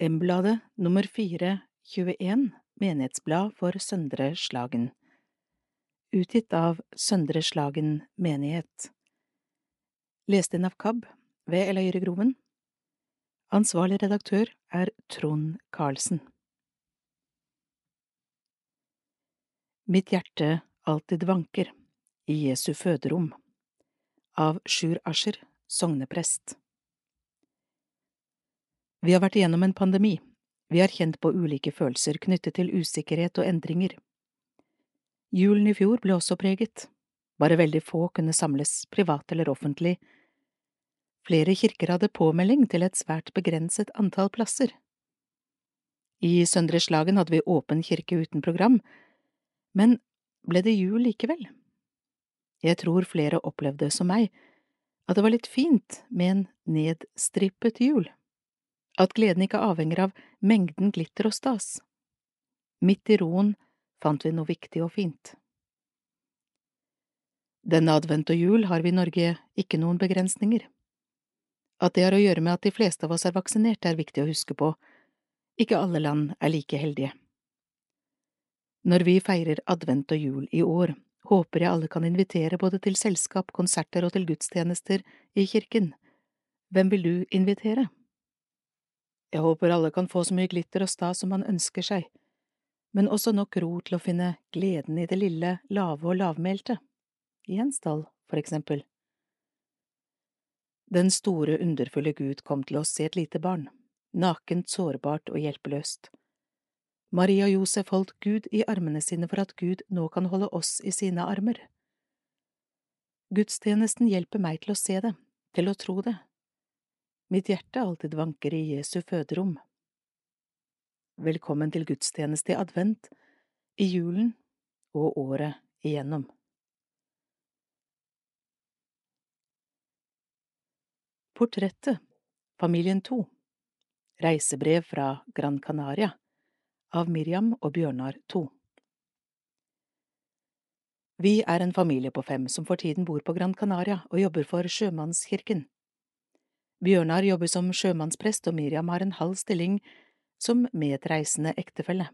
M-bladet nummer fire 21 Menighetsblad for Søndre Slagen Utgitt av Søndre Slagen menighet. Lest inn av KAB ved Eløyregroven Ansvarlig redaktør er Trond Karlsen. Mitt hjerte alltid vanker i Jesu føderom. Av Sjur Ascher, sogneprest vi har vært igjennom en pandemi, vi har kjent på ulike følelser knyttet til usikkerhet og endringer. Julen i fjor ble også preget, bare veldig få kunne samles, privat eller offentlig. Flere kirker hadde påmelding til et svært begrenset antall plasser. I Søndre Slagen hadde vi åpen kirke uten program, men ble det jul likevel? Jeg tror flere opplevde som meg at det var litt fint med en nedstrippet jul at gleden ikke avhenger av mengden glitter og stas. Midt i roen fant vi noe viktig og fint. Denne advent og jul har vi i Norge ikke noen begrensninger. At det har å gjøre med at de fleste av oss er vaksinert, er viktig å huske på. Ikke alle land er like heldige. Når vi feirer advent og jul i år, håper jeg alle kan invitere både til selskap, konserter og til gudstjenester i kirken. Hvem vil du invitere? Jeg håper alle kan få så mye glitter og stas som man ønsker seg, men også nok ro til å finne gleden i det lille, lave og lavmælte, i en stall, for eksempel. Den store, underfulle Gud kom til oss i et lite barn, nakent, sårbart og hjelpeløst. Maria og Josef holdt Gud i armene sine for at Gud nå kan holde oss i sine armer. Gudstjenesten hjelper meg til å se det, til å tro det, Mitt hjerte alltid vanker i Jesu føderom. Velkommen til gudstjeneste i advent, i julen og året igjennom. Portrettet Familien 2 Reisebrev fra Gran Canaria av Miriam og Bjørnar 2 Vi er en familie på fem som for tiden bor på Gran Canaria og jobber for Sjømannskirken. Bjørnar jobber som sjømannsprest, og Miriam har en halv stilling som medreisende ektefelle.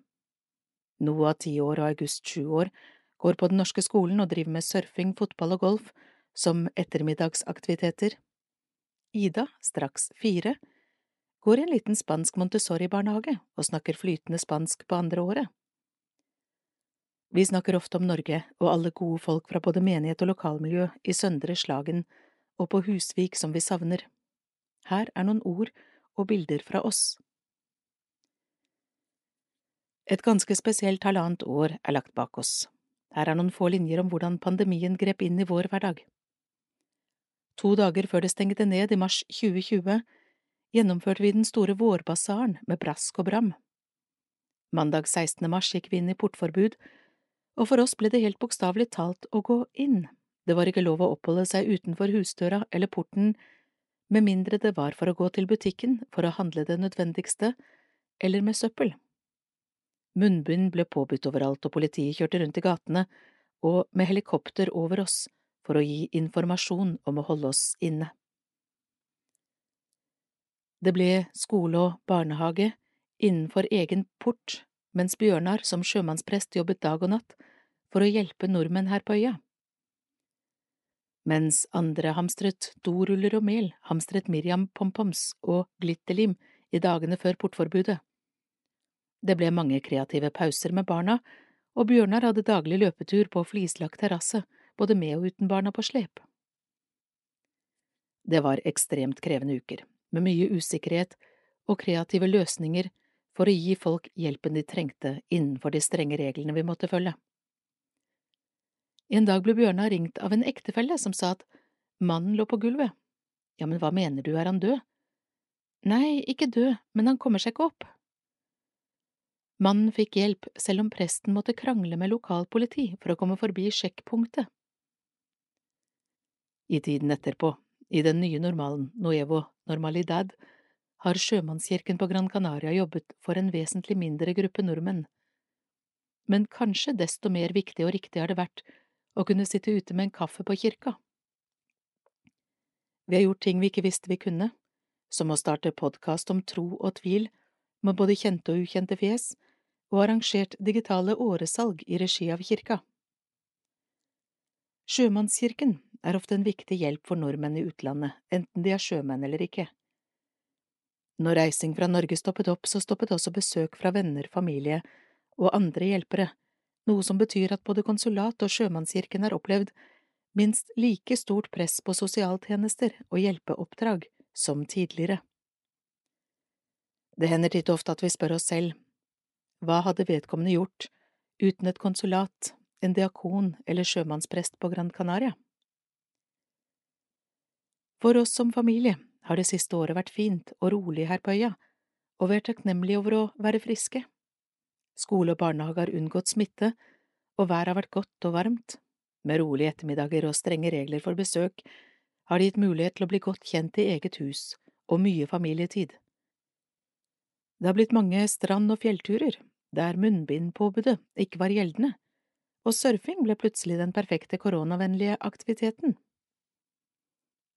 Noah, ti år og August, sju år, går på den norske skolen og driver med surfing, fotball og golf som ettermiddagsaktiviteter. Ida, straks fire, går i en liten spansk Montessori-barnehage og snakker flytende spansk på andre året. Vi snakker ofte om Norge og alle gode folk fra både menighet og lokalmiljø i Søndre Slagen og på Husvik som vi savner. Her er noen ord og bilder fra oss. Et ganske spesielt halvannet år er lagt bak oss. Her er noen få linjer om hvordan pandemien grep inn i vår hverdag. To dager før det stengte ned i mars 2020, gjennomførte vi den store vårbasaren med brask og bram. Mandag 16. mars gikk vi inn i portforbud, og for oss ble det helt bokstavelig talt å gå inn. Det var ikke lov å oppholde seg utenfor husdøra eller porten med mindre det var for å gå til butikken for å handle det nødvendigste, eller med søppel. Munnbind ble påbudt overalt, og politiet kjørte rundt i gatene og med helikopter over oss for å gi informasjon om å holde oss inne. Det ble skole og barnehage innenfor egen port, mens Bjørnar som sjømannsprest jobbet dag og natt for å hjelpe nordmenn her på øya. Mens andre hamstret doruller og mel, hamstret Miriam pompoms og glitterlim i dagene før portforbudet. Det ble mange kreative pauser med barna, og Bjørnar hadde daglig løpetur på flislagt terrasse, både med og uten barna på slep. Det var ekstremt krevende uker, med mye usikkerhet og kreative løsninger for å gi folk hjelpen de trengte innenfor de strenge reglene vi måtte følge. En dag ble Bjørnar ringt av en ektefelle som sa at mannen lå på gulvet. Ja, men hva mener du, er han død? Nei, ikke død, men han kommer seg ikke opp. Mannen fikk hjelp selv om presten måtte krangle med lokalpoliti for å komme forbi sjekkpunktet. I tiden etterpå, i den nye normalen, Nuevo Normalidad, har sjømannskirken på Gran Canaria jobbet for en vesentlig mindre gruppe nordmenn. Men kanskje desto mer viktig og riktig har det vært å kunne sitte ute med en kaffe på kirka. Vi har gjort ting vi ikke visste vi kunne, som å starte podkast om tro og tvil, med både kjente og ukjente fjes, og arrangert digitale åresalg i regi av kirka. Sjømannskirken er ofte en viktig hjelp for nordmenn i utlandet, enten de er sjømenn eller ikke. Når reising fra Norge stoppet opp, så stoppet også besøk fra venner, familie og andre hjelpere, noe som betyr at både konsulat og sjømannskirken har opplevd minst like stort press på sosialtjenester og hjelpeoppdrag som tidligere. Det hender titt ofte at vi spør oss selv, hva hadde vedkommende gjort uten et konsulat, en diakon eller sjømannsprest på Gran Canaria? For oss som familie har det siste året vært fint og rolig her på øya, og vi er takknemlige over å være friske. Skole og barnehage har unngått smitte, og været har vært godt og varmt. Med rolige ettermiddager og strenge regler for besøk har det gitt mulighet til å bli godt kjent i eget hus og mye familietid. Det har blitt mange strand- og fjellturer der munnbindpåbudet ikke var gjeldende, og surfing ble plutselig den perfekte koronavennlige aktiviteten.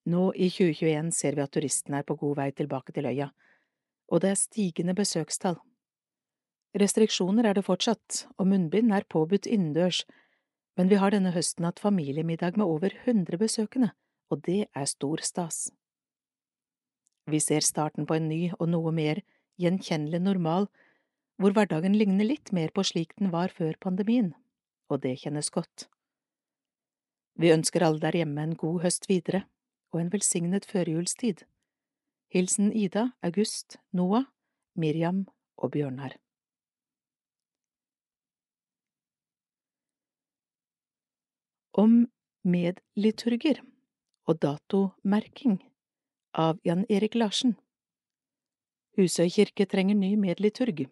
Nå i 2021 ser vi at turistene er på god vei tilbake til øya, og det er stigende besøkstall. Restriksjoner er det fortsatt, og munnbind er påbudt innendørs, men vi har denne høsten hatt familiemiddag med over 100 besøkende, og det er stor stas. Vi ser starten på en ny og noe mer gjenkjennelig normal, hvor hverdagen ligner litt mer på slik den var før pandemien, og det kjennes godt. Vi ønsker alle der hjemme en god høst videre, og en velsignet førjulstid. Hilsen Ida, August, Noah, Miriam og Bjørnar. Om medliturger og datomerking av Jan Erik Larsen Husøy kirke trenger ny medliturg.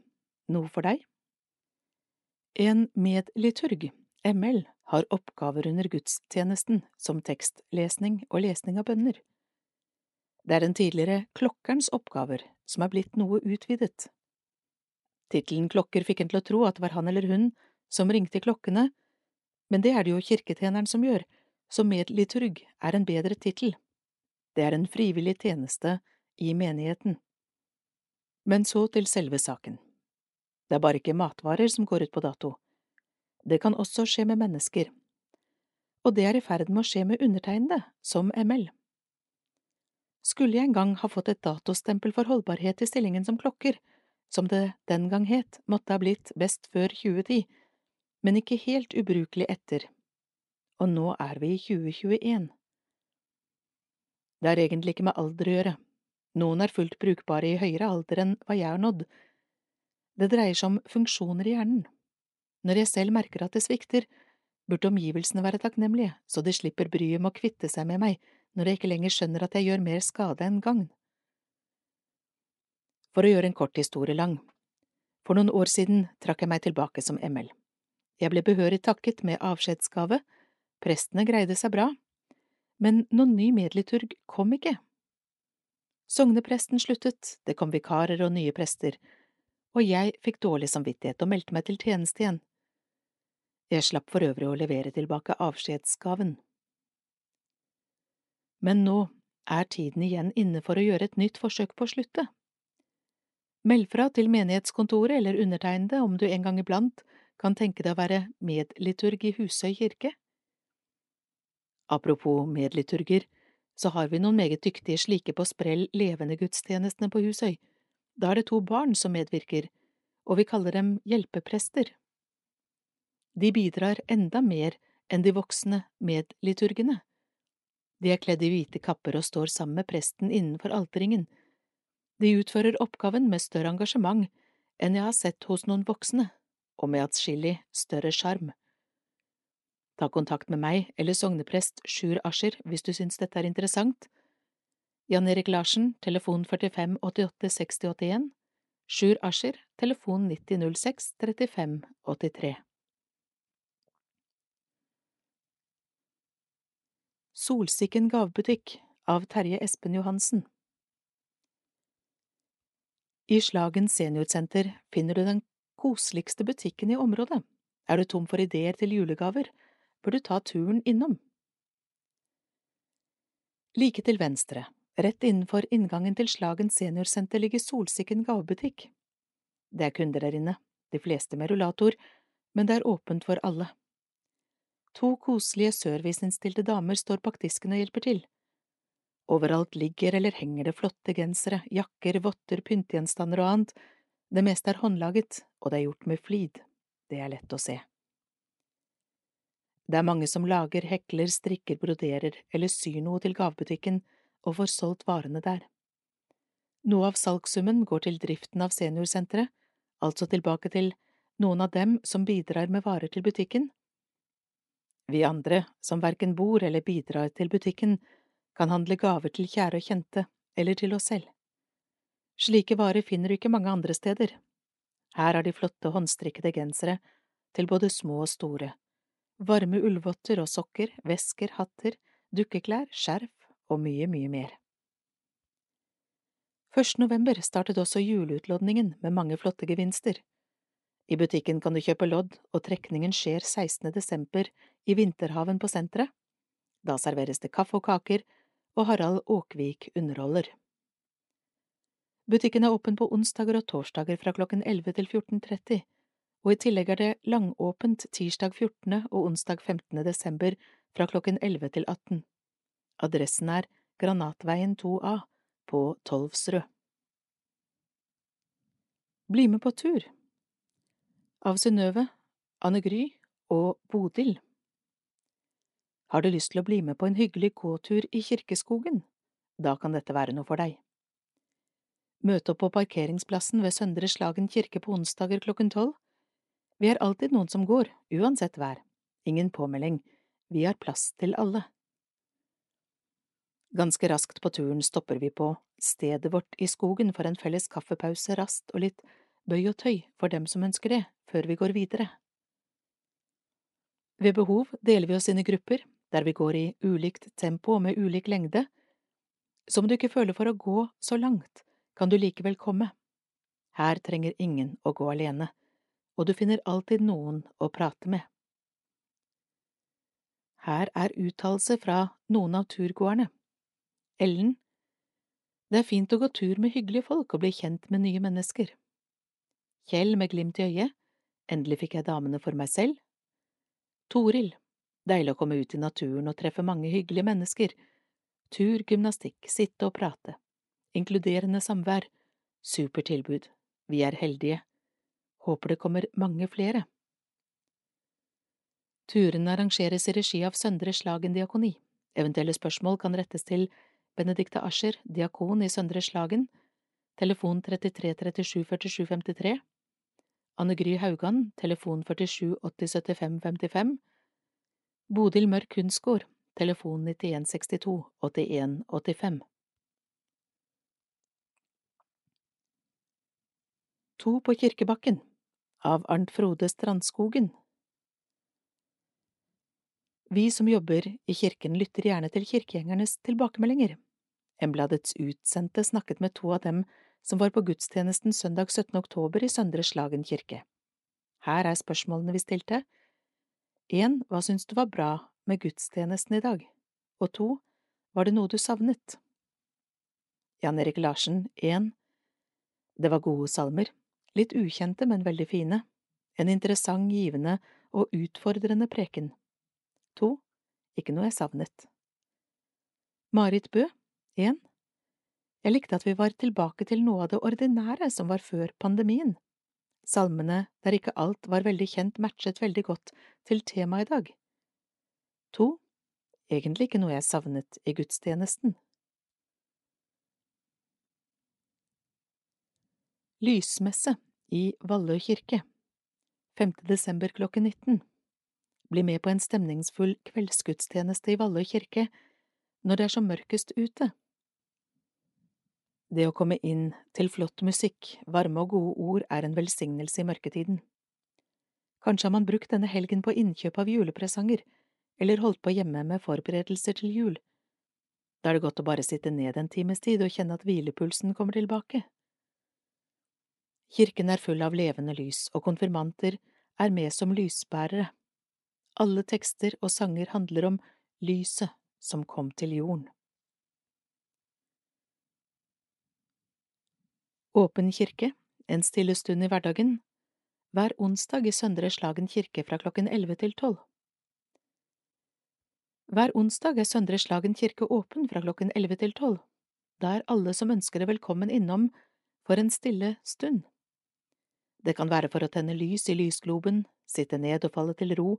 Noe for deg? En medliturg, ML, har oppgaver under gudstjenesten som tekstlesning og lesning av bønner. Det er den tidligere klokkerens oppgaver som er blitt noe utvidet. Tittelen klokker fikk en til å tro at det var han eller hun som ringte klokkene, men det er det jo kirketjeneren som gjør, så medliturg er en bedre tittel. Det er en frivillig tjeneste i menigheten. Men så til selve saken. Det er bare ikke matvarer som går ut på dato. Det kan også skje med mennesker. Og det er i ferd med å skje med undertegnede, som ML. Skulle jeg en gang ha fått et datostempel for holdbarhet i stillingen som klokker, som det den gang het, måtte ha blitt best før 2010, men ikke helt ubrukelig etter. Og nå er vi i 2021. Det har egentlig ikke med alder å gjøre. Noen er fullt brukbare i høyere alder enn hva jeg har nådd. Det dreier seg om funksjoner i hjernen. Når jeg selv merker at det svikter, burde omgivelsene være takknemlige, så de slipper bryet med å kvitte seg med meg når jeg ikke lenger skjønner at jeg gjør mer skade enn gagn. For å gjøre en kort historie lang, for noen år siden trakk jeg meg tilbake som ML. Jeg ble behørig takket med avskjedsgave, prestene greide seg bra, men noen ny medliturg kom ikke. Sognepresten sluttet, det kom vikarer og nye prester, og jeg fikk dårlig samvittighet og meldte meg til tjeneste igjen. Jeg slapp for øvrig å levere tilbake avskjedsgaven. Men nå er tiden igjen inne for å gjøre et nytt forsøk på å slutte. Meld fra til menighetskontoret eller undertegnede om du en gang iblant kan tenke deg å være medliturg i Husøy kirke. Apropos medliturger, så har vi noen meget dyktige slike på sprell levende gudstjenestene på Husøy. Da er det to barn som medvirker, og vi kaller dem hjelpeprester. De bidrar enda mer enn de voksne medliturgene. De er kledd i hvite kapper og står sammen med presten innenfor alterringen. De utfører oppgaven med større engasjement enn jeg har sett hos noen voksne, og med atskillig større sjarm. Ta kontakt med meg eller sogneprest Sjur Ascher hvis du syns dette er interessant. Jan Erik Larsen, telefon 45 88 60 81, Sjur Ascher, telefon 90 06 35 83. Solsikken gavebutikk av Terje Espen Johansen I Slagen seniorsenter finner du den koseligste butikken i området. Er du tom for ideer til julegaver, bør du ta turen innom. Like til venstre, rett innenfor inngangen til Slagen seniorsenter ligger Solsikken gavebutikk. Det er kunder der inne, de fleste med rullator, men det er åpent for alle. To koselige serviceinnstilte damer står bak disken og hjelper til. Overalt ligger eller henger det flotte gensere, jakker, votter, pyntegjenstander og annet, det meste er håndlaget, og det er gjort med flid, det er lett å se. Det er mange som lager, hekler, strikker, broderer eller syr noe til gavebutikken og får solgt varene der. Noe av salgssummen går til driften av seniorsenteret, altså tilbake til noen av dem som bidrar med varer til butikken. Vi andre, som verken bor eller bidrar til butikken, kan handle gaver til kjære og kjente, eller til oss selv. Slike varer finner du ikke mange andre steder. Her har de flotte håndstrikkede gensere, til både små og store, varme ullvotter og sokker, vesker, hatter, dukkeklær, skjerf og mye, mye mer. 1. november startet også juleutlodningen med mange flotte gevinster. I butikken kan du kjøpe lodd, og trekningen skjer 16. desember i Vinterhaven på senteret. Da serveres det kaffe og kaker, og Harald Åkvik underholder. Butikken er åpen på onsdager og torsdager fra klokken 11 til 14.30, og i tillegg er det langåpent tirsdag 14. og onsdag 15. desember fra klokken 11 til 18. Adressen er Granatveien 2A på Tolvsrød. Bli med på tur Av Synnøve, Anne Gry og Bodil Har du lyst til å bli med på en hyggelig gåtur i Kirkeskogen? Da kan dette være noe for deg. Møte opp på parkeringsplassen ved Søndre Slagen kirke på onsdager klokken tolv. Vi er alltid noen som går, uansett vær. Ingen påmelding. Vi har plass til alle. Ganske raskt på turen stopper vi på stedet vårt i skogen for en felles kaffepause, rast og litt bøy og tøy for dem som ønsker det, før vi går videre. Ved behov deler vi oss inn i grupper, der vi går i ulikt tempo og med ulik lengde, Som du ikke føler for å gå så langt, kan du likevel komme. Her trenger ingen å gå alene, og du finner alltid noen å prate med. Her er uttalelse fra noen av turgåerne. Ellen Det er fint å gå tur med hyggelige folk og bli kjent med nye mennesker. Kjell med glimt i øyet Endelig fikk jeg damene for meg selv. Toril Deilig å komme ut i naturen og treffe mange hyggelige mennesker. Tur, gymnastikk, sitte og prate. Inkluderende samvær. Supertilbud. Vi er heldige. Håper det kommer mange flere. Turene arrangeres i regi av Søndre Slagen diakoni. Eventuelle spørsmål kan rettes til Benedicte Ascher, diakon i Søndre Slagen, telefon 33 37 47 53, Anne Gry Haugan, telefon 47 80 75 55, Bodil Mørk Kunstgård, telefon 91 62 81 85. To på kirkebakken av Arnt Frode Strandskogen Vi som jobber i kirken lytter gjerne til kirkegjengernes tilbakemeldinger. Embladets utsendte snakket med to av dem som var på gudstjenesten søndag 17. oktober i Søndre Slagen kirke. Her er spørsmålene vi stilte. En, hva syns du var bra med gudstjenesten i dag? Og to, var det noe du savnet? Jan Erik Larsen, 1. det var gode salmer, litt ukjente, men veldig fine, en interessant, givende og utfordrende preken. To, ikke noe jeg savnet. Marit Bø, én, jeg likte at vi var tilbake til noe av det ordinære som var før pandemien. Salmene der ikke alt var veldig kjent, matchet veldig godt til temaet i dag. To, egentlig ikke noe jeg savnet i gudstjenesten. Lysmesse i Vallø kirke 5. desember klokken 19 Bli med på en stemningsfull kveldsgudstjeneste i Vallø kirke når det er som mørkest ute. Det å komme inn til flott musikk, varme og gode ord er en velsignelse i mørketiden. Kanskje har man brukt denne helgen på innkjøp av julepresanger, eller holdt på hjemme med forberedelser til jul. Da er det godt å bare sitte ned en times tid og kjenne at hvilepulsen kommer tilbake. Kirken er full av levende lys, og konfirmanter er med som lysbærere. Alle tekster og sanger handler om lyset som kom til jorden. Åpen kirke en stille stund i hverdagen, hver onsdag i Søndre Slagen kirke fra klokken elleve til tolv. Hver onsdag er Søndre Slagen kirke åpen fra klokken elleve til tolv. Da er alle som ønsker det velkommen innom for en stille stund. Det kan være for å tenne lys i lysgloben, sitte ned og falle til ro,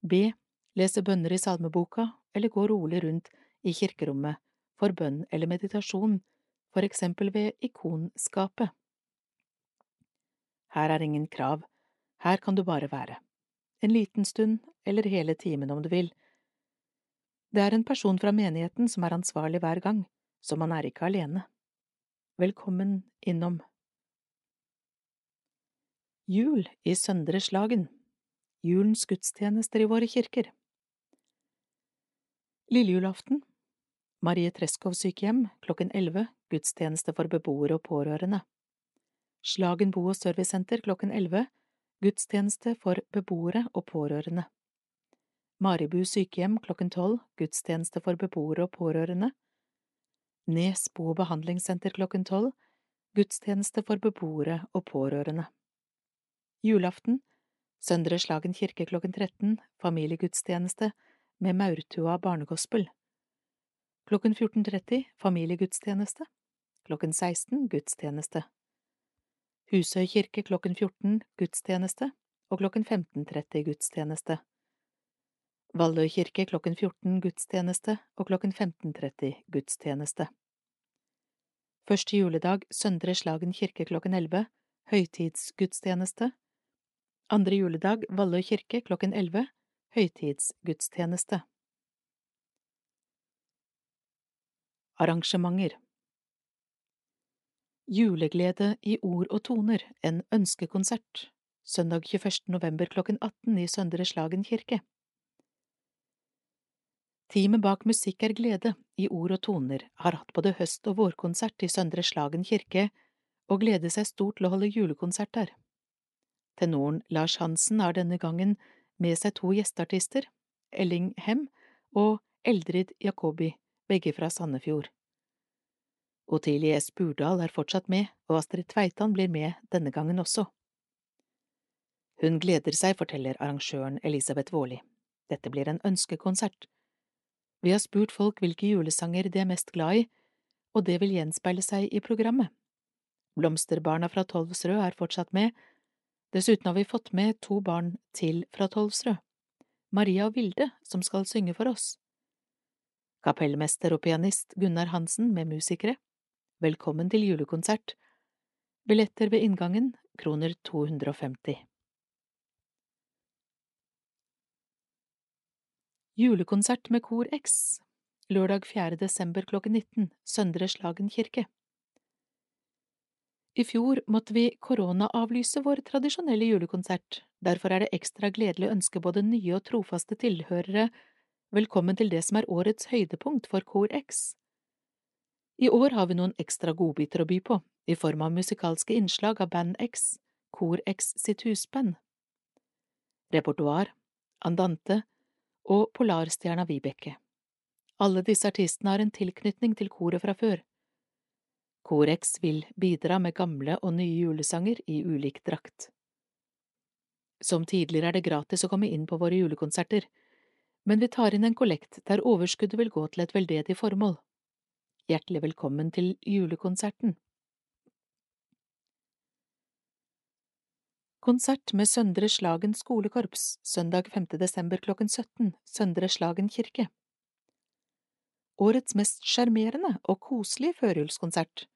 be, lese bønner i salmeboka eller gå rolig rundt i kirkerommet for bønn eller meditasjon, for eksempel ved ikonskapet. Her er ingen krav, her kan du bare være, en liten stund eller hele timen om du vil. Det er en person fra menigheten som er ansvarlig hver gang, så man er ikke alene. Velkommen innom. Jul i Søndre Slagen. Julens gudstjenester i våre kirker. Lillejulaften. Marie Treskov sykehjem klokken 11 gudstjeneste for beboere og pårørende. Slagen bo- og servicesenter klokken 11 gudstjeneste for beboere og pårørende. Maribu sykehjem klokken 12 gudstjeneste for beboere og pårørende. Nes bo- og behandlingssenter klokken 12 gudstjeneste for beboere og pårørende Julaften Søndre Slagen kirke klokken 13 familiegudstjeneste med Maurtua barnegospel. Klokken 14.30 familiegudstjeneste. Klokken 16 gudstjeneste. Husøy kirke klokken 14 gudstjeneste og klokken 15.30 gudstjeneste. Vallø kirke klokken 14 gudstjeneste og klokken 15.30 gudstjeneste. Første juledag Søndre Slagen kirke klokken 11 høytidsgudstjeneste. Andre juledag Vallø kirke klokken 11 høytidsgudstjeneste. Arrangementer Juleglede i ord og toner, en ønskekonsert, søndag 21. november klokken 18 i Søndre Slagen kirke. Teamet bak Musikk er glede i ord og toner har hatt både høst- og vårkonsert i Søndre Slagen kirke og gleder seg stort til å holde julekonsert der. Tenoren Lars Hansen har denne gangen med seg to gjesteartister, Elling Hem og Eldrid Jacobi, begge fra Sandefjord. Otilie S. Burdal er fortsatt med, og Astrid Tveitan blir med denne gangen også. Hun gleder seg, forteller arrangøren Elisabeth Vårli. Dette blir en ønskekonsert. Vi har spurt folk hvilke julesanger de er mest glad i, og det vil gjenspeile seg i programmet. Blomsterbarna fra Tolvsrød er fortsatt med, dessuten har vi fått med to barn til fra Tolvsrød, Maria og Vilde, som skal synge for oss. Kapellmester og pianist Gunnar Hansen med musikere. Velkommen til julekonsert. Billetter ved inngangen, kroner 250. Julekonsert med Kor X Lørdag 4. desember klokken 19 Søndre Slagen kirke I fjor måtte vi koronaavlyse vår tradisjonelle julekonsert, derfor er det ekstra gledelig å ønske både nye og trofaste tilhørere velkommen til det som er årets høydepunkt for Kor X. I år har vi noen ekstra godbiter å by på, i form av musikalske innslag av Band X, Kor X sitt husband. Repertoar, Andante og Polarstjerna Vibeke. Alle disse artistene har en tilknytning til koret fra før. Kor vil bidra med gamle og nye julesanger i ulik drakt. Som tidligere er det gratis å komme inn på våre julekonserter, men vi tar inn en kollekt der overskuddet vil gå til et veldedig formål. Hjertelig velkommen til julekonserten. Konsert med Søndre Slagen skolekorps søndag 5. desember klokken 17, Søndre Slagen kirke. Årets mest sjarmerende og koselige førjulskonsert.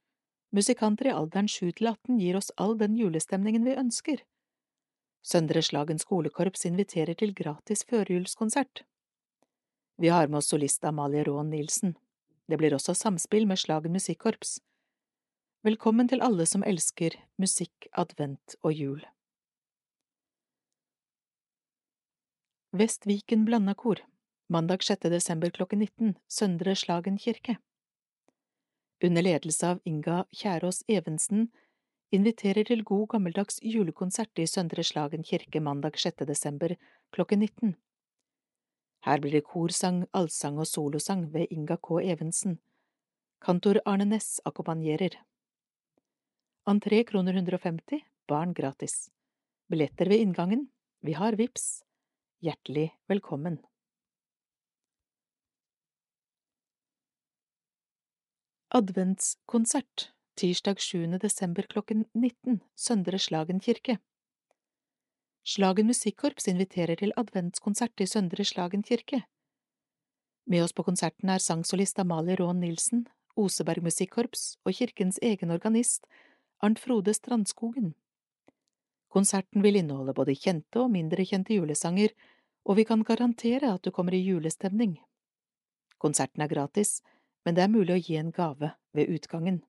Musikanter i alderen 7 til 18 gir oss all den julestemningen vi ønsker. Søndre Slagen skolekorps inviterer til gratis førjulskonsert. Vi har med oss solist Amalie Raan Nilsen. Det blir også samspill med Slagen musikkorps. Velkommen til alle som elsker musikk, advent og jul. Vestviken Blandakor Mandag 6. desember klokken 19 Søndre Slagen kirke Under ledelse av Inga Kjærås Evensen inviterer til god gammeldags julekonsert i Søndre Slagen kirke mandag 6. desember klokken 19. Her blir det korsang, allsang og solosang ved Inga K. Evensen. Kantor Arne Næss akkompagnerer. Entré kroner 150, barn gratis. Billetter ved inngangen. Vi har VIPS. Hjertelig velkommen. Adventskonsert tirsdag 7. desember klokken 19, Søndre Slagen kirke. Slagen musikkorps inviterer til adventskonsert i Søndre Slagen kirke. Med oss på konserten er sangsolist Amalie Raan Nilsen, Oseberg musikkorps og kirkens egen organist, Arnt Frode Strandskogen. Konserten vil inneholde både kjente og mindre kjente julesanger, og vi kan garantere at du kommer i julestemning. Konserten er gratis, men det er mulig å gi en gave ved utgangen.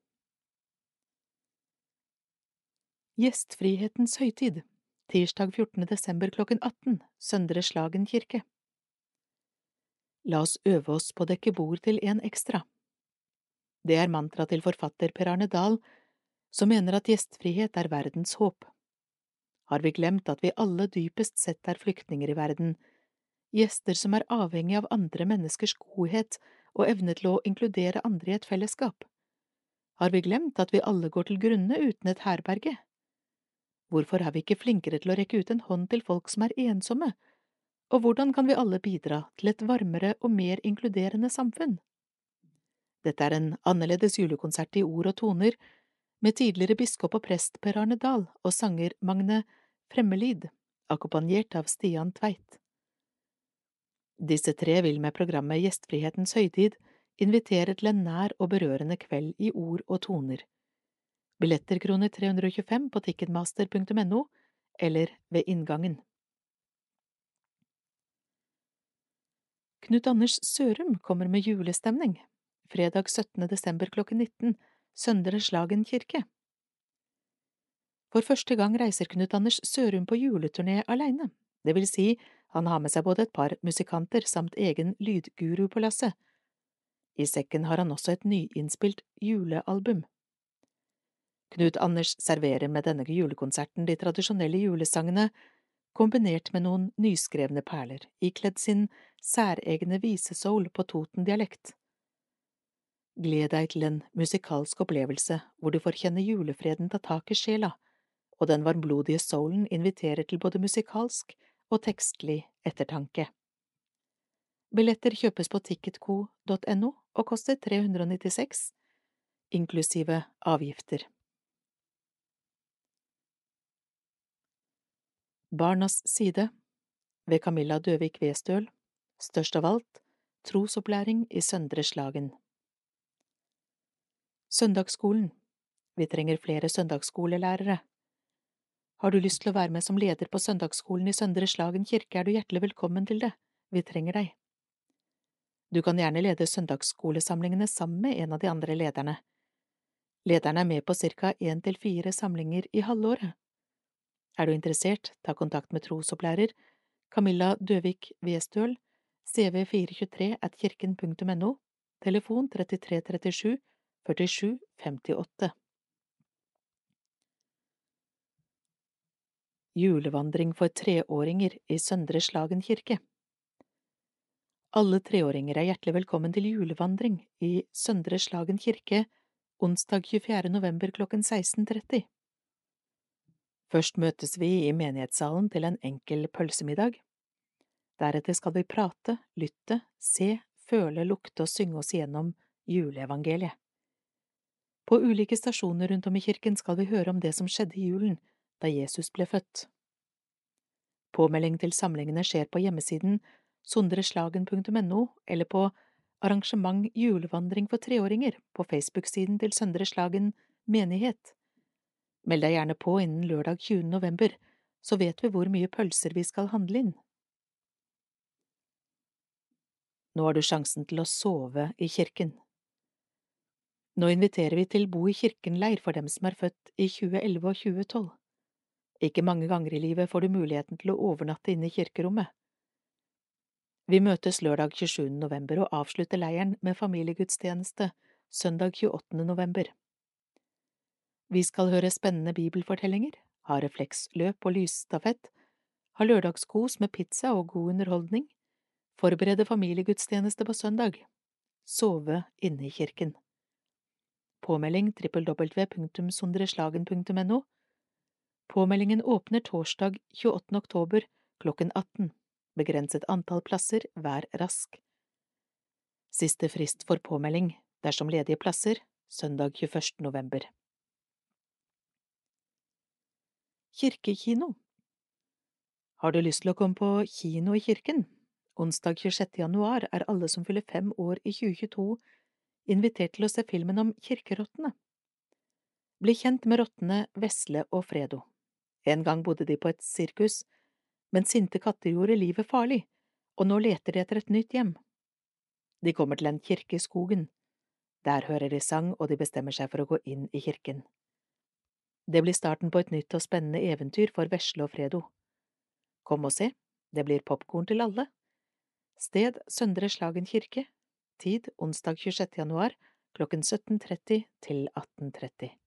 Gjestfrihetens høytid tirsdag 14. desember klokken 18, Søndre Slagen kirke. La oss øve oss på å dekke bord til en ekstra. Det er mantra til forfatter Per Arne Dahl, som mener at gjestfrihet er verdens håp. Har vi glemt at vi alle dypest sett er flyktninger i verden, gjester som er avhengig av andre menneskers godhet og evne til å inkludere andre i et fellesskap? Har vi glemt at vi alle går til grunne uten et herberge? Hvorfor er vi ikke flinkere til å rekke ut en hånd til folk som er ensomme, og hvordan kan vi alle bidra til et varmere og mer inkluderende samfunn? Dette er en annerledes julekonsert i ord og toner, med tidligere biskop og prest Per Arne Dahl og sanger Magne Fremmelid, akkompagnert av Stian Tveit. Disse tre vil med programmet Gjestfrihetens høytid invitere til en nær og berørende kveld i ord og toner. Billetter kroner 325 på ticketmaster.no eller ved inngangen. Knut Anders Sørum kommer med julestemning, fredag 17. desember klokken 19, Søndre Slagen kirke. For første gang reiser Knut Anders Sørum på juleturné alene, det vil si han har med seg både et par musikanter samt egen lydguru på lasset. I sekken har han også et nyinnspilt julealbum. Knut Anders serverer med denne julekonserten de tradisjonelle julesangene, kombinert med noen nyskrevne perler, ikledd sin særegne visesoul på Toten-dialekt. Gled deg til en musikalsk opplevelse hvor du får kjenne julefreden ta tak i sjela, og den varmblodige soulen inviterer til både musikalsk og tekstlig ettertanke. Billetter kjøpes på ticketco.no og koster 396, inklusive avgifter. Barnas side ved Camilla Døvik Westøl Størst av alt trosopplæring i Søndre Slagen Søndagsskolen Vi trenger flere søndagsskolelærere. Har du lyst til å være med som leder på søndagsskolen i Søndre Slagen kirke, er du hjertelig velkommen til det. Vi trenger deg. Du kan gjerne lede søndagsskolesamlingene sammen med en av de andre lederne. Lederen er med på ca. én til fire samlinger i halvåret. Er du interessert, ta kontakt med trosopplærer Camilla Døvik Westøl, cv423 at kirken.no, telefon 3337 47 Julevandring for treåringer i Søndre Slagen kirke Alle treåringer er hjertelig velkommen til julevandring i Søndre Slagen kirke onsdag 24. november klokken 16.30. Først møtes vi i menighetssalen til en enkel pølsemiddag. Deretter skal vi prate, lytte, se, føle, lukte og synge oss igjennom juleevangeliet. På ulike stasjoner rundt om i kirken skal vi høre om det som skjedde i julen, da Jesus ble født. Påmelding til samlingene skjer på hjemmesiden sondreslagen.no eller på Arrangement julevandring for treåringer på Facebook-siden til Søndre Slagen menighet. Meld deg gjerne på innen lørdag 20. november, så vet vi hvor mye pølser vi skal handle inn. Nå har du sjansen til å sove i kirken. Nå inviterer vi til Bo i kirken-leir for dem som er født i 2011 og 2012. Ikke mange ganger i livet får du muligheten til å overnatte inne i kirkerommet. Vi møtes lørdag 27. november og avslutter leiren med familiegudstjeneste søndag 28. november. Vi skal høre spennende bibelfortellinger, ha refleksløp og lysstafett, ha lørdagskos med pizza og god underholdning, forberede familiegudstjeneste på søndag, sove inne i kirken. Påmelding www.sondreslagen.no Påmeldingen åpner torsdag 28. oktober klokken 18. Begrenset antall plasser, vær rask. Siste frist for påmelding, dersom ledige plasser, søndag 21. november. Kirkekino Har du lyst til å komme på kino i kirken? Onsdag 26. januar er alle som fyller fem år i 2022 invitert til å se filmen om kirkerottene. Bli kjent med rottene Vesle og Fredo. En gang bodde de på et sirkus, men sinte katter gjorde livet farlig, og nå leter de etter et nytt hjem. De kommer til en kirke i skogen. Der hører de sang, og de bestemmer seg for å gå inn i kirken. Det blir starten på et nytt og spennende eventyr for Vesle og Fredo. Kom og se, det blir popkorn til alle. Sted Søndre Slagen kirke, Tid onsdag 26. januar klokken 17.30 til 18.30.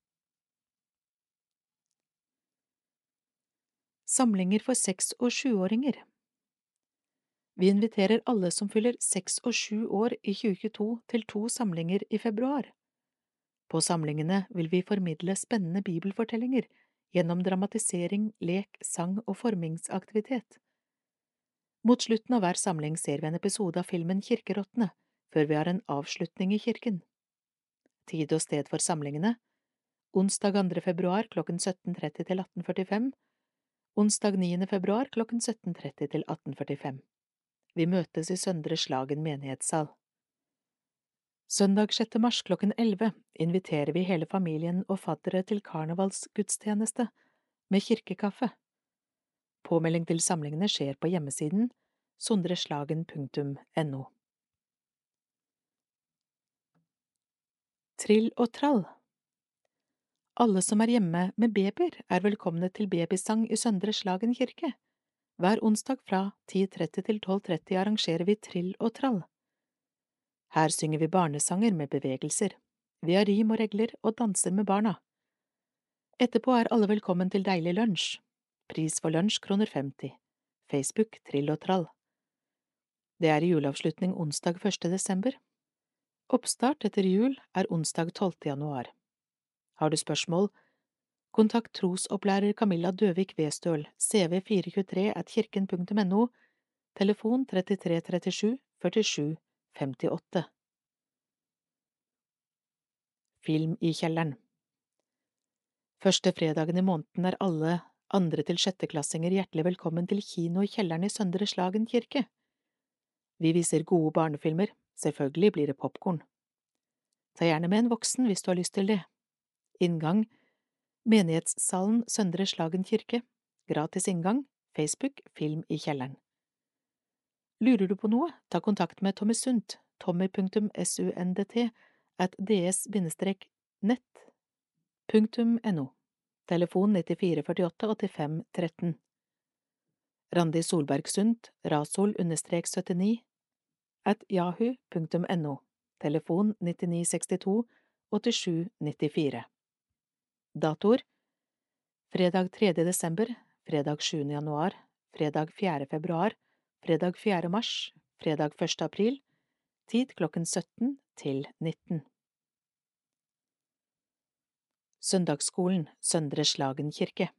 Samlinger for seks- og sjuåringer Vi inviterer alle som fyller seks og sju år i 2022 til to samlinger i februar. På samlingene vil vi formidle spennende bibelfortellinger gjennom dramatisering, lek, sang og formingsaktivitet. Mot slutten av hver samling ser vi en episode av filmen Kirkerottene, før vi har en avslutning i kirken. Tid og sted for samlingene Onsdag 2. februar klokken 17.30 til 18.45 Onsdag 9. februar klokken 17.30 til 18.45 Vi møtes i Søndre Slagen menighetssal. Søndag 6. mars klokken 11 inviterer vi hele familien og faddere til karnevalsgudstjeneste med kirkekaffe. Påmelding til samlingene skjer på hjemmesiden sondreslagen.no. Trill og trall Alle som er hjemme med babyer, er velkomne til babysang i Søndre Slagen kirke. Hver onsdag fra 10.30 til 12.30 arrangerer vi trill og trall. Her synger vi barnesanger med bevegelser. Vi har rim og regler og danser med barna. Etterpå er alle velkommen til deilig lunsj. Pris for lunsj kroner 50. Facebook Trill og trall. Det er juleavslutning onsdag 1. desember. Oppstart etter jul er onsdag 12. januar. Har du spørsmål? Kontakt trosopplærer Camilla Døvik Westøl, cv423 at kirken.no, telefon 3337 47 58. Film i kjelleren Første fredagen i måneden er alle andre til sjetteklassinger hjertelig velkommen til kino i kjelleren i Søndre Slagen kirke. Vi viser gode barnefilmer, Selvfølgelig blir det popkorn. Ta gjerne med en voksen hvis du har lyst til det. Inngang. Menighetssalen Søndre Slagen kirke. Gratis inngang. Facebook Film i kjelleren. Lurer du på noe, ta kontakt med Tommy Sundt, tommy.sundt at ds-nett.no Telefon 9448 85 13 Randi Solberg Sundt, rasol-79, at yahoo.no, telefon 9962 8794. Datoer Fredag 3. desember, fredag 7. januar, fredag 4. februar, fredag 4. mars, fredag 1. april, tid klokken 17 til 19. Søndagsskolen Søndre Slagen kirke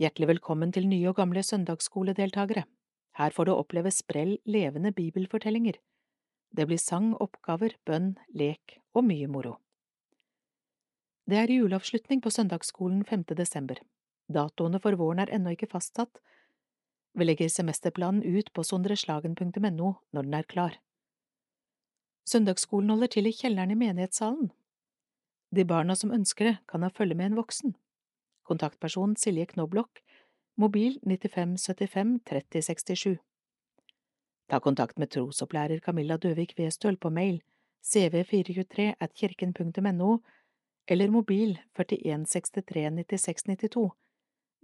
Hjertelig velkommen til nye og gamle søndagsskoledeltakere. Her får du oppleve sprell levende bibelfortellinger. Det blir sang, oppgaver, bønn, lek og mye moro. Det er juleavslutning på søndagsskolen 5. desember. Datoene for våren er ennå ikke fastsatt. Vi legger semesterplanen ut på sondreslagen.no når den er klar. Søndagsskolen holder til i kjelleren i menighetssalen. De barna som ønsker det, kan ha følge med en voksen. Kontaktperson Silje Knoblokk mobil 95 75 30 67. Ta kontakt med trosopplærer Camilla Døvik Westøl på mail cv423 at kirken.no eller mobil 41 63 96 92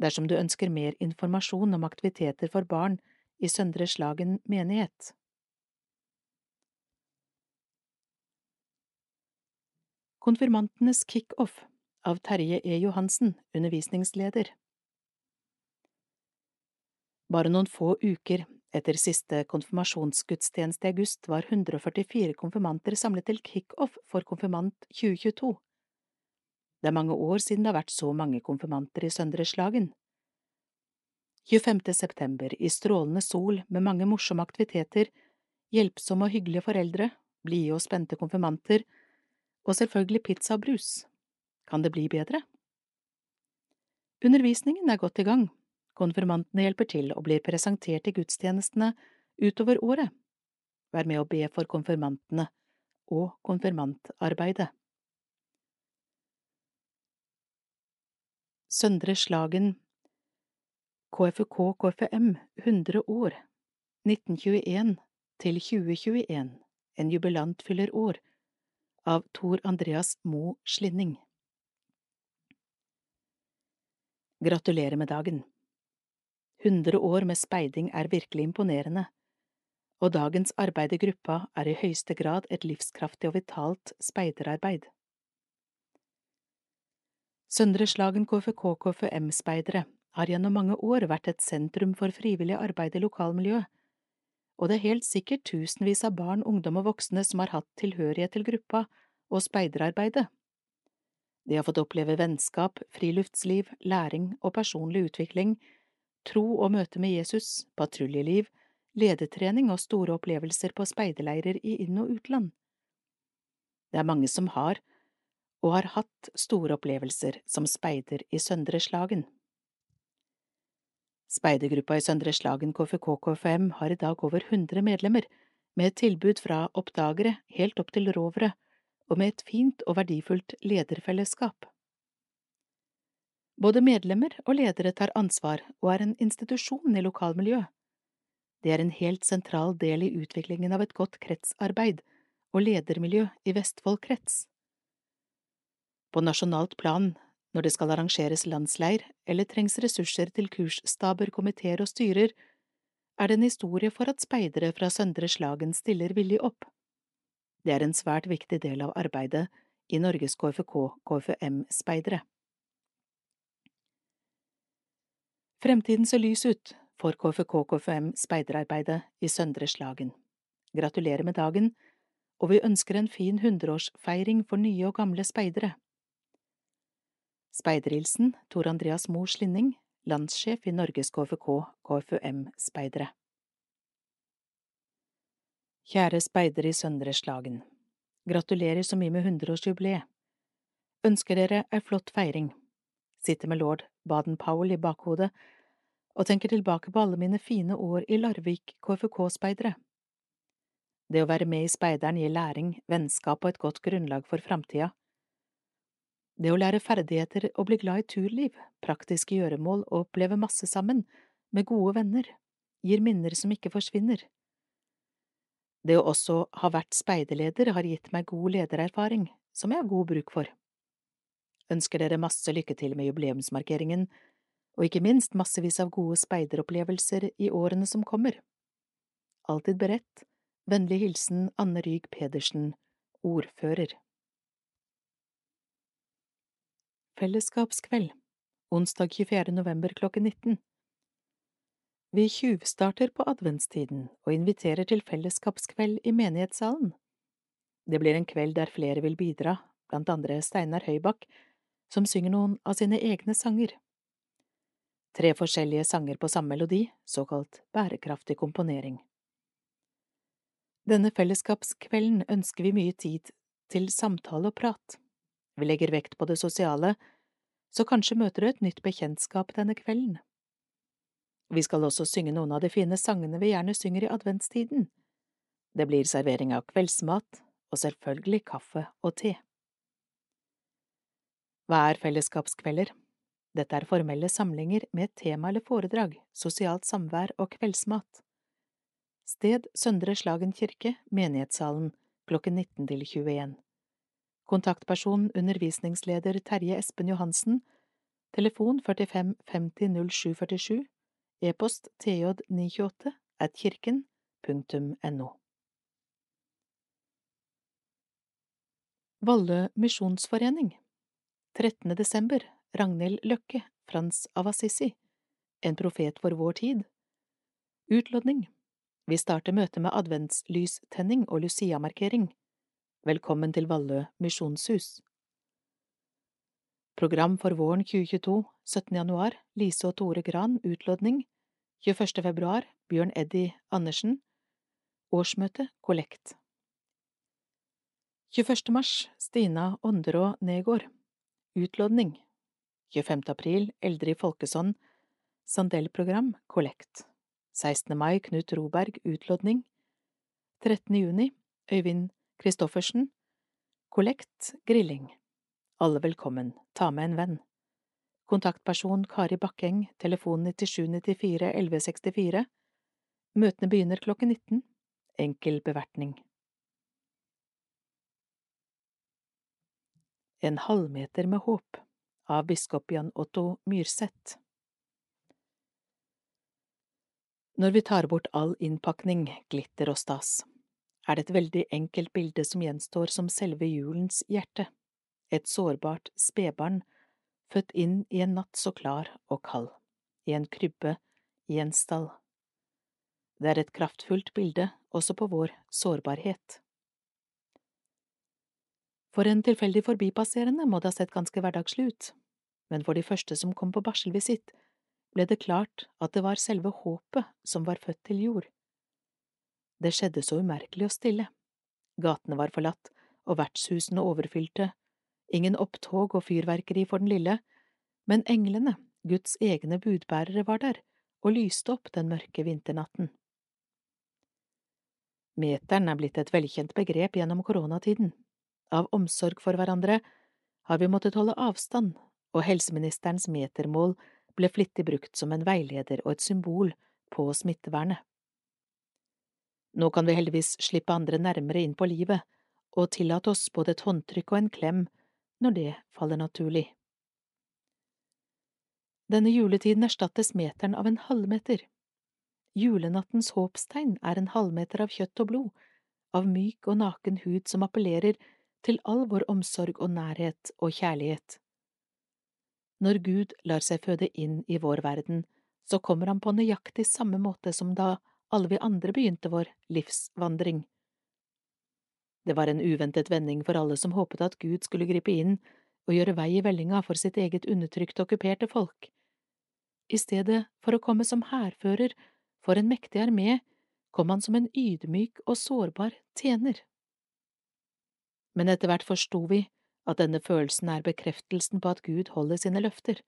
dersom du ønsker mer informasjon om aktiviteter for barn i Søndre Slagen menighet. Konfirmantenes kickoff av Terje E. Johansen, undervisningsleder bare noen få uker Etter siste konfirmasjonsgudstjeneste i august var 144 konfirmanter samlet til kickoff for Konfirmant 2022. Det er mange år siden det har vært så mange konfirmanter i Søndre Slagen. 25. september, i strålende sol med mange morsomme aktiviteter, hjelpsomme og hyggelige foreldre, blide og spente konfirmanter, og selvfølgelig pizza og brus. Kan det bli bedre? Undervisningen er godt i gang, konfirmantene hjelper til og blir presentert i gudstjenestene utover året. Vær med å be for konfirmantene og konfirmantarbeidet. Søndre Slagen KFUK KFM 100 år 1921 til 2021 En jubilant fyller år av Tor Andreas Mo Slinning Gratulerer med dagen! Hundre år med speiding er virkelig imponerende, og dagens arbeid i gruppa er i høyeste grad et livskraftig og vitalt speiderarbeid. Søndre Slagen KFK-KFM-speidere har gjennom mange år vært et sentrum for frivillig arbeid i lokalmiljøet, og det er helt sikkert tusenvis av barn, ungdom og voksne som har hatt tilhørighet til gruppa og speiderarbeidet. De har fått oppleve vennskap, friluftsliv, læring og personlig utvikling, tro og møte med Jesus, patruljeliv, ledetrening og store opplevelser på speiderleirer i inn- og utland. Det er mange som har, og har hatt, store opplevelser som speider i Søndre Slagen. Speidergruppa i Søndre Slagen KFK-KFM har i dag over 100 medlemmer, med et tilbud fra oppdagere helt opp til rovere, og med et fint og verdifullt lederfellesskap. Både medlemmer og ledere tar ansvar og er en institusjon i lokalmiljøet. Det er en helt sentral del i utviklingen av et godt kretsarbeid og ledermiljø i Vestfold krets. På nasjonalt plan, når det skal arrangeres landsleir eller trengs ressurser til kursstaber, komiteer og styrer, er det en historie for at speidere fra Søndre Slagen stiller villig opp. Det er en svært viktig del av arbeidet i Norges KFK-KFM-speidere. Fremtiden ser lys ut for KFK-KFM-speiderarbeidet i Søndre Slagen. Gratulerer med dagen, og vi ønsker en fin hundreårsfeiring for nye og gamle speidere. Speiderhilsen Tor Andreas Mo Slinning, landssjef i Norges KFK-KFUM-speidere. Kjære speidere i Søndre Slagen. Gratulerer så mye med hundreårsjubileet. Ønsker dere ei flott feiring. Sitter med lord Baden-Powell i bakhodet og tenker tilbake på alle mine fine år i Larvik KFK-speidere. Det å være med i speideren gir læring, vennskap og et godt grunnlag for framtida. Det å lære ferdigheter og bli glad i turliv, praktiske gjøremål og oppleve masse sammen, med gode venner, gir minner som ikke forsvinner. Det å også ha vært speiderleder har gitt meg god ledererfaring, som jeg har god bruk for. Ønsker dere masse lykke til med jubileumsmarkeringen, og ikke minst massevis av gode speideropplevelser i årene som kommer. Alltid beredt. Vennlig hilsen Anne Ryg Pedersen, ordfører. Fellesskapskveld Onsdag 24. november klokken 19 vi tjuvstarter på adventstiden og inviterer til fellesskapskveld i menighetssalen. Det blir en kveld der flere vil bidra, blant andre Steinar Høybakk, som synger noen av sine egne sanger. Tre forskjellige sanger på samme melodi, såkalt bærekraftig komponering. Denne fellesskapskvelden ønsker vi mye tid til samtale og prat. Vi legger vekt på det sosiale, så kanskje møter du et nytt bekjentskap denne kvelden. Vi skal også synge noen av de fine sangene vi gjerne synger i adventstiden. Det blir servering av kveldsmat, og selvfølgelig kaffe og te. Hva er fellesskapskvelder? Dette er formelle samlinger med et tema eller foredrag, sosialt samvær og kveldsmat. Sted Søndre Slagen kirke, menighetssalen, klokken 19 til 21. Kontaktperson undervisningsleder Terje Espen Johansen, telefon 45 50 0747 e-post tj928 at kirken.no. Valle misjonsforening 13. desember Ragnhild Løkke, Frans av Assisi, En profet for vår tid Utlodning Vi starter møtet med adventslystenning og Lucia-markering. Velkommen til Vallø misjonshus. Program for våren 2022 17. januar Lise og Tore Gran utlodning 21. februar Bjørn Eddie Andersen Årsmøte Kollekt 21. mars Stina Ånderå Negård Utlodning 25. april Eldrid Folkesson Sandellprogram Kollekt 16. mai Knut Roberg Utlodning 13. juni Øyvind Kristoffersen Kollekt Grilling. Alle velkommen, ta med en venn. Kontaktperson Kari Bakkeng, telefon 9794 1164 Møtene begynner klokken 19 Enkel bevertning. En halvmeter med håp av biskop Jan Otto Myrseth. Når vi tar bort all innpakning, glitter og stas, er det et veldig enkelt bilde som gjenstår som selve julens hjerte, et sårbart spedbarn født inn i en natt så klar og kald, i en krybbe i en stall. Det er et kraftfullt bilde også på vår sårbarhet. For en tilfeldig forbipasserende må det ha sett ganske hverdagslig ut, men for de første som kom på barselvisitt, ble det klart at det var selve håpet som var født til jord. Det skjedde så umerkelig og stille. Gatene var forlatt og vertshusene overfylte, ingen opptog og fyrverkeri for den lille, men englene, Guds egne budbærere, var der og lyste opp den mørke vinternatten. Meteren er blitt et velkjent begrep gjennom koronatiden. Av omsorg for hverandre har vi måttet holde avstand, og helseministerens metermål ble flittig brukt som en veileder og et symbol på smittevernet. Nå kan vi heldigvis slippe andre nærmere inn på livet og tillate oss både et håndtrykk og en klem når det faller naturlig. Denne juletiden erstattes meteren av en halvmeter. Julenattens håpstegn er en halvmeter av kjøtt og blod, av myk og naken hud som appellerer til all vår omsorg og nærhet og kjærlighet. Når Gud lar seg føde inn i vår verden, så kommer han på nøyaktig samme måte som da alle vi andre begynte vår livsvandring. Det var en uventet vending for alle som håpet at Gud skulle gripe inn og gjøre vei i vellinga for sitt eget undertrykte okkuperte folk. I stedet for å komme som hærfører for en mektig armé, kom han som en ydmyk og sårbar tjener. Men etter hvert forsto vi at denne følelsen er bekreftelsen på at Gud holder sine løfter.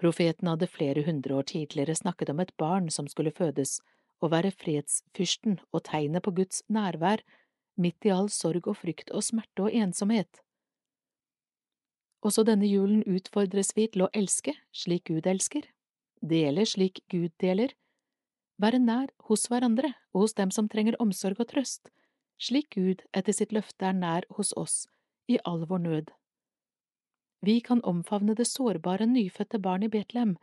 Profeten hadde flere hundre år tidligere snakket om et barn som skulle fødes og være fredsfyrsten og tegnet på Guds nærvær midt i all sorg og frykt og smerte og ensomhet. Også denne julen utfordres vi til å elske slik Gud elsker, dele slik Gud deler, være nær hos hverandre og hos dem som trenger omsorg og trøst, slik Gud etter sitt løfte er nær hos oss i all vår nød. Vi kan omfavne det sårbare nyfødte barn i Betlehem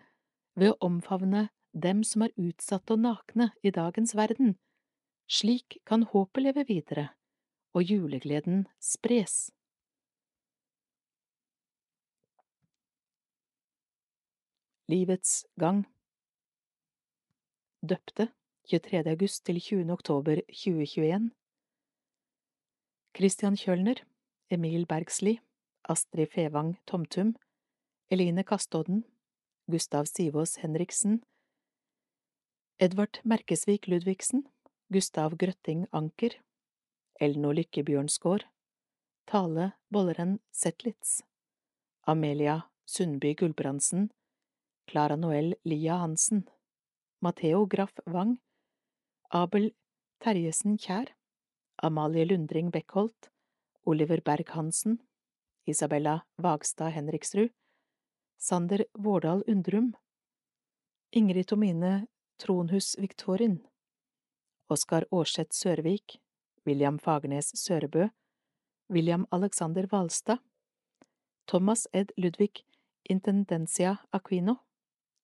ved å omfavne dem som er utsatte og nakne i dagens verden. Slik kan håpet leve videre og julegleden spres. Livets gang Døpte 23. august til 20. oktober 2021 Christian Kjølner Emil Bergsli, Astrid Fevang Tomtum, Eline Kastodden, Gustav Sivås Henriksen, Edvard Merkesvik Ludvigsen, Gustav Grøtting Anker, Elno Lykke Bjørnsgård, Tale Bolleren Zetlitz, Amelia Sundby Gulbrandsen, Clara Noel Lia Hansen, Matheo Graff Wang, Abel Terjesen Kjær, Amalie Lundring Beckholt, Oliver Berg-Hansen, Isabella Vagstad Henriksrud, Sander Vårdal Undrum, Ingrid Tomine Tronhus Viktorin, Oskar Aarseth Sørvik, William Fagernes Sørebø, William Alexander Hvalstad, Thomas Ed Ludvig Intendencia Aquino,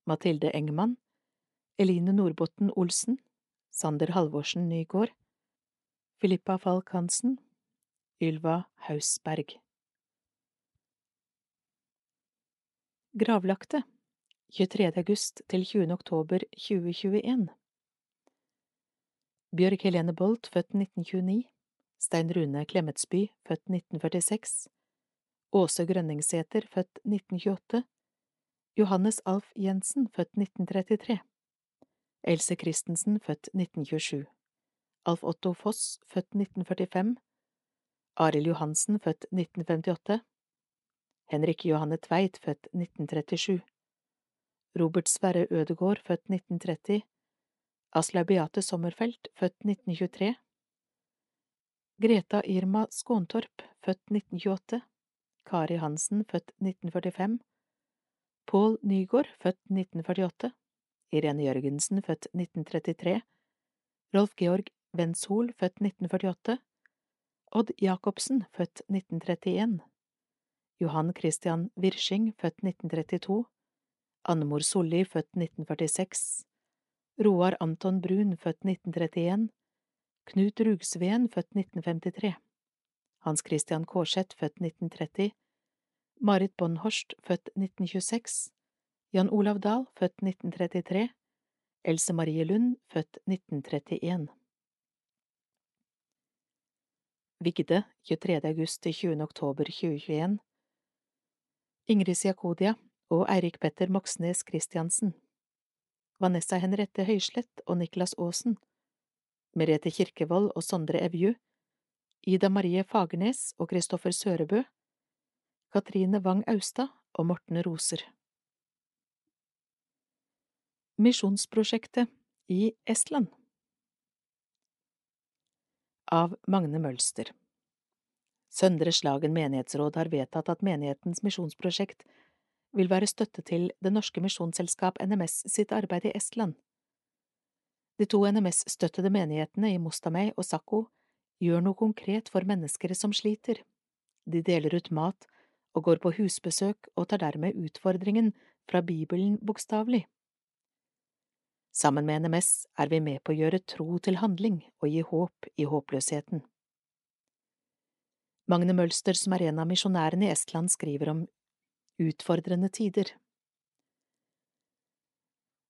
Mathilde Engman, Eline Nordbotten Olsen, Sander Halvorsen Nygård, Filippa Falk Hansen, Ylva Hausberg Gravlagte 23. august til 20. oktober 2021 Bjørg Helene Bolt, født 1929, Stein Rune Klemetsby, født 1946, Åse Grønningsæter, født 1928, Johannes Alf Jensen, født 1933, Else Christensen, født 1927, Alf Otto Foss, født 1945, Arild Johansen, født 1958, Henrik Johanne Tveit, født 1937, Robert Sverre Ødegård, født 1930, Aslaug Beate Sommerfelt, født 1923, Greta Irma Skåntorp, født 1928, Kari Hansen, født 1945, Pål Nygaard, født 1948, Irene Jørgensen, født 1933, Rolf Georg Wenshol, født 1948, Odd Jacobsen, født 1931, Johan Christian Wirsching, født 1932, Annemor Solli, født 1946, Roar Anton Brun, født 1931, Knut Rugsveen, født 1953, Hans Christian Kårseth, født 1930, Marit Bonhorst, født 1926, Jan Olav Dahl, født 1933, Else Marie Lund, født 1931. Vigde, 23. august til 20. oktober 2021 Ingrid Siakodia og Eirik Petter Moxnes Christiansen. Vanessa Henriette Høyslett og Niklas Aasen. Merete Kirkevold og Sondre Evju. Ida Marie Fagernes og Kristoffer Sørebø. Katrine Wang Austad og Morten Roser. Misjonsprosjektet i Estland. Av Magne Mølster Søndre Slagen menighetsråd har vedtatt at menighetens misjonsprosjekt vil være støtte til Det norske misjonsselskap NMS sitt arbeid i Estland. De to NMS-støttede menighetene i Mostamei og Sakko gjør noe konkret for mennesker som sliter. De deler ut mat og går på husbesøk og tar dermed utfordringen fra Bibelen bokstavelig. Sammen med NMS er vi med på å gjøre tro til handling og gi håp i håpløsheten. Magne Mølster, som er en av misjonærene i Estland, skriver om utfordrende tider.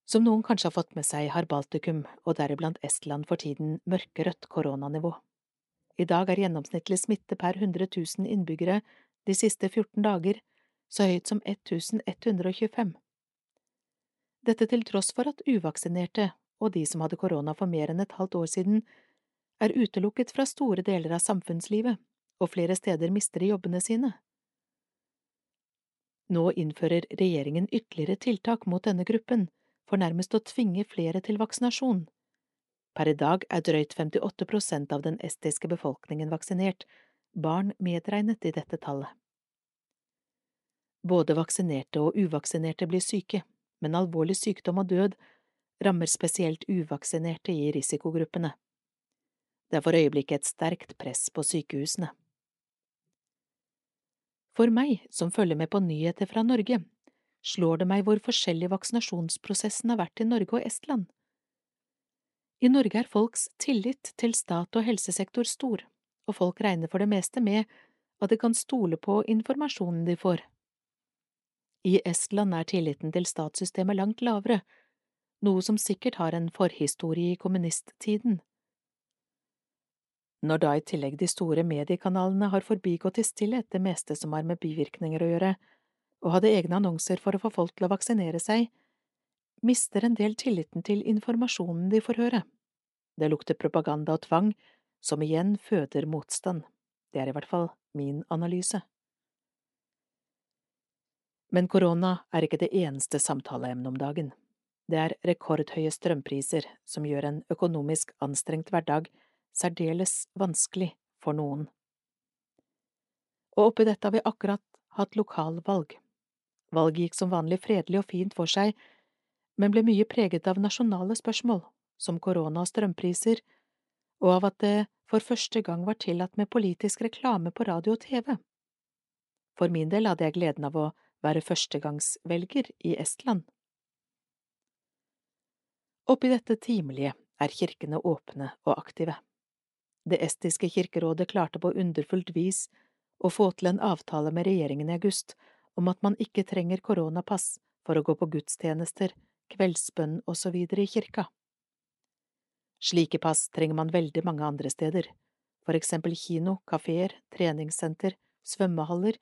Som noen kanskje har fått med seg, har Baltikum, og deriblant Estland, for tiden mørkerødt koronanivå. I dag er gjennomsnittlig smitte per 100 000 innbyggere de siste 14 dager så høyt som 1125. Dette til tross for at uvaksinerte og de som hadde korona for mer enn et halvt år siden, er utelukket fra store deler av samfunnslivet, og flere steder mister de jobbene sine. Nå innfører regjeringen ytterligere tiltak mot denne gruppen, for nærmest å tvinge flere til vaksinasjon. Per i dag er drøyt 58 prosent av den estiske befolkningen vaksinert, barn medregnet i dette tallet. Både vaksinerte og uvaksinerte blir syke, men alvorlig sykdom og død rammer spesielt uvaksinerte i risikogruppene. Det er for øyeblikket et sterkt press på sykehusene. For meg, som følger med på nyheter fra Norge, slår det meg hvor forskjellig vaksinasjonsprosessen har vært i Norge og Estland. I Norge er folks tillit til stat og helsesektor stor, og folk regner for det meste med at de kan stole på informasjonen de får. I Estland er tilliten til statssystemet langt lavere, noe som sikkert har en forhistorie i kommunisttiden. Når da i tillegg de store mediekanalene har forbigått i stillhet det meste som har med bivirkninger å gjøre, og hadde egne annonser for å få folk til å vaksinere seg, mister en del tilliten til informasjonen de får høre. Det lukter propaganda og tvang, som igjen føder motstand. Det er i hvert fall min analyse. Men korona er ikke det eneste samtaleemnet om dagen. Det er rekordhøye strømpriser som gjør en økonomisk anstrengt hverdag særdeles vanskelig for noen. Og oppi dette har vi akkurat hatt lokalvalg. Valget gikk som vanlig fredelig og fint for seg, men ble mye preget av nasjonale spørsmål, som korona og strømpriser, og av at det for første gang var tillatt med politisk reklame på radio og TV. For min del hadde jeg gleden av å være førstegangsvelger i Estland. Oppi dette timelige er kirkene åpne og aktive. Det estiske kirkerådet klarte på underfullt vis å få til en avtale med regjeringen i august om at man ikke trenger koronapass for å gå på gudstjenester, kveldsbønn osv. i kirka. Slike pass trenger man veldig mange andre steder, for eksempel kino, kafeer, treningssenter, svømmehaller,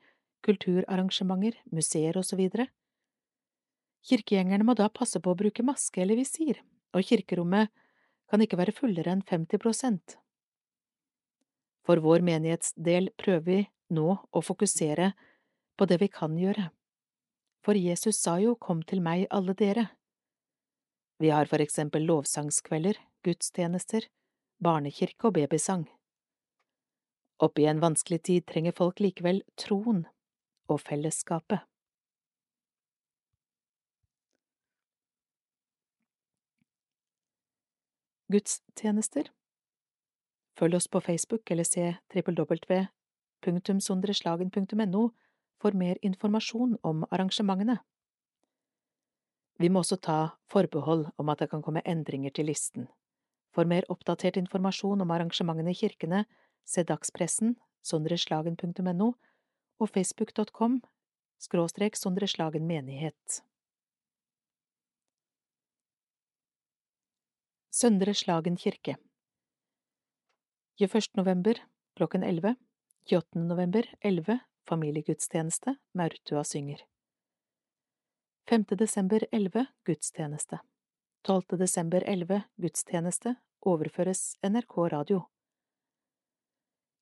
kulturarrangementer, museer videre. Kirkegjengerne må da passe på å bruke maske eller visir, og kirkerommet kan ikke være fullere enn 50 prosent. For vår menighetsdel prøver vi nå å fokusere på det vi kan gjøre, for Jesus sa jo Kom til meg, alle dere. Vi har for eksempel lovsangskvelder, gudstjenester, barnekirke og babysang. Oppi en vanskelig tid trenger folk likevel troen og fellesskapet. Gudstjenester Følg oss på Facebook eller se www.sondreslagen.no for mer informasjon om arrangementene. Vi må også ta forbehold om at det kan komme endringer til listen. For mer oppdatert informasjon om arrangementene i kirkene, se dagspressen, sondreslagen.no og facebook.com skråstrek Sondreslagen menighet. Søndre Slagen kirke 21. november klokken 11 28. november 11 familiegudstjeneste Maurtua synger 5. desember 11 gudstjeneste 12. desember 11 gudstjeneste overføres NRK radio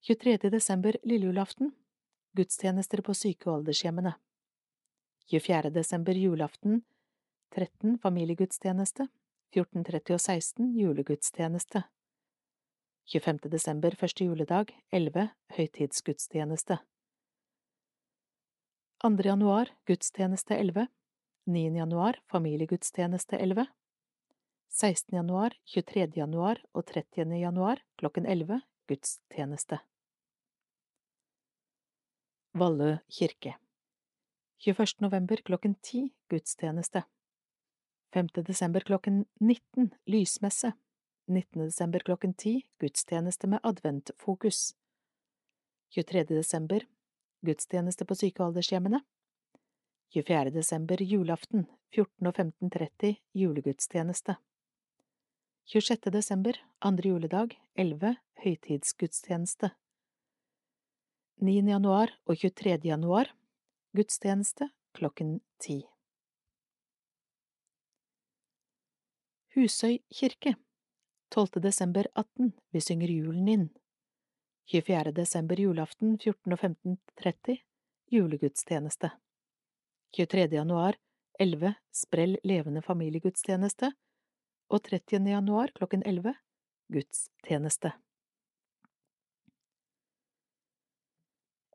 23. desember lillejulaften gudstjenester på syke- og aldershjemmene 24. desember julaften 13 familiegudstjeneste 14.30 og 16 julegudstjeneste 25. desember første juledag 11 høytidsgudstjeneste 2. januar gudstjeneste 11 9. januar familiegudstjeneste 11 16. januar, 23. januar og 30. januar klokken 11 gudstjeneste Vallø kirke 21. november klokken 10 gudstjeneste 5. desember klokken 19 lysmesse 19. desember klokken 10 gudstjeneste med adventfokus 23. desember gudstjeneste på sykealdershjemmene. 24. desember julaften 14 og 15.30 julegudstjeneste 26. desember andre juledag 11 høytidsgudstjeneste 9. januar og 23. januar gudstjeneste klokken 10 Husøy kirke 12. desember 18 Vi synger julen inn 24. desember julaften 14 og 15.30 julegudstjeneste 23. januar 11 Sprell levende familiegudstjeneste og 30. januar klokken 11 gudstjeneste.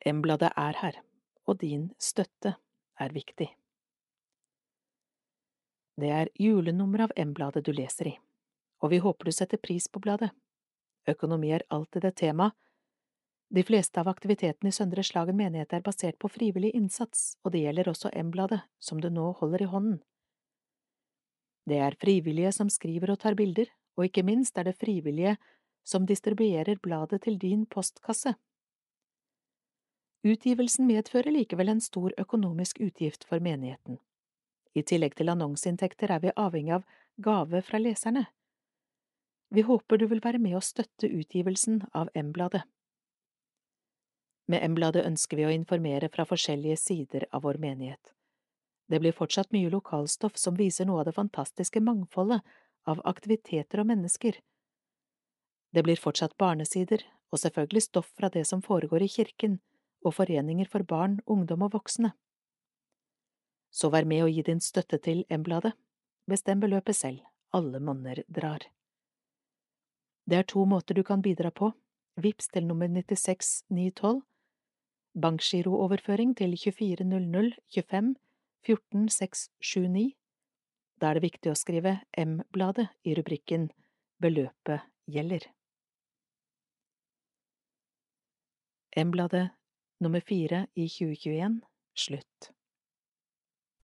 M-bladet er her, og din støtte er viktig. Det er julenummer av M-bladet du leser i, og vi håper du setter pris på bladet. Økonomi er alltid et tema. De fleste av aktivitetene i Søndre Slagen menighet er basert på frivillig innsats, og det gjelder også M-bladet, som du nå holder i hånden. Det er frivillige som skriver og tar bilder, og ikke minst er det frivillige som distribuerer bladet til din postkasse. Utgivelsen medfører likevel en stor økonomisk utgift for menigheten. I tillegg til annonseinntekter er vi avhengig av gave fra leserne. Vi håper du vil være med å støtte utgivelsen av M-bladet. Med M-bladet ønsker vi å informere fra forskjellige sider av vår menighet. Det blir fortsatt mye lokalstoff som viser noe av det fantastiske mangfoldet av aktiviteter og mennesker. Det blir fortsatt barnesider, og selvfølgelig stoff fra det som foregår i kirken og foreninger for barn, ungdom og voksne. Så vær med og gi din støtte til M-bladet. Bestem beløpet selv, alle monner drar. Det er to måter du kan bidra på, vips til nummer 96912, bankgirooverføring til 240025 14679. Da er det viktig å skrive M-bladet i rubrikken Beløpet gjelder. M-bladet nummer fire i 2021 slutt.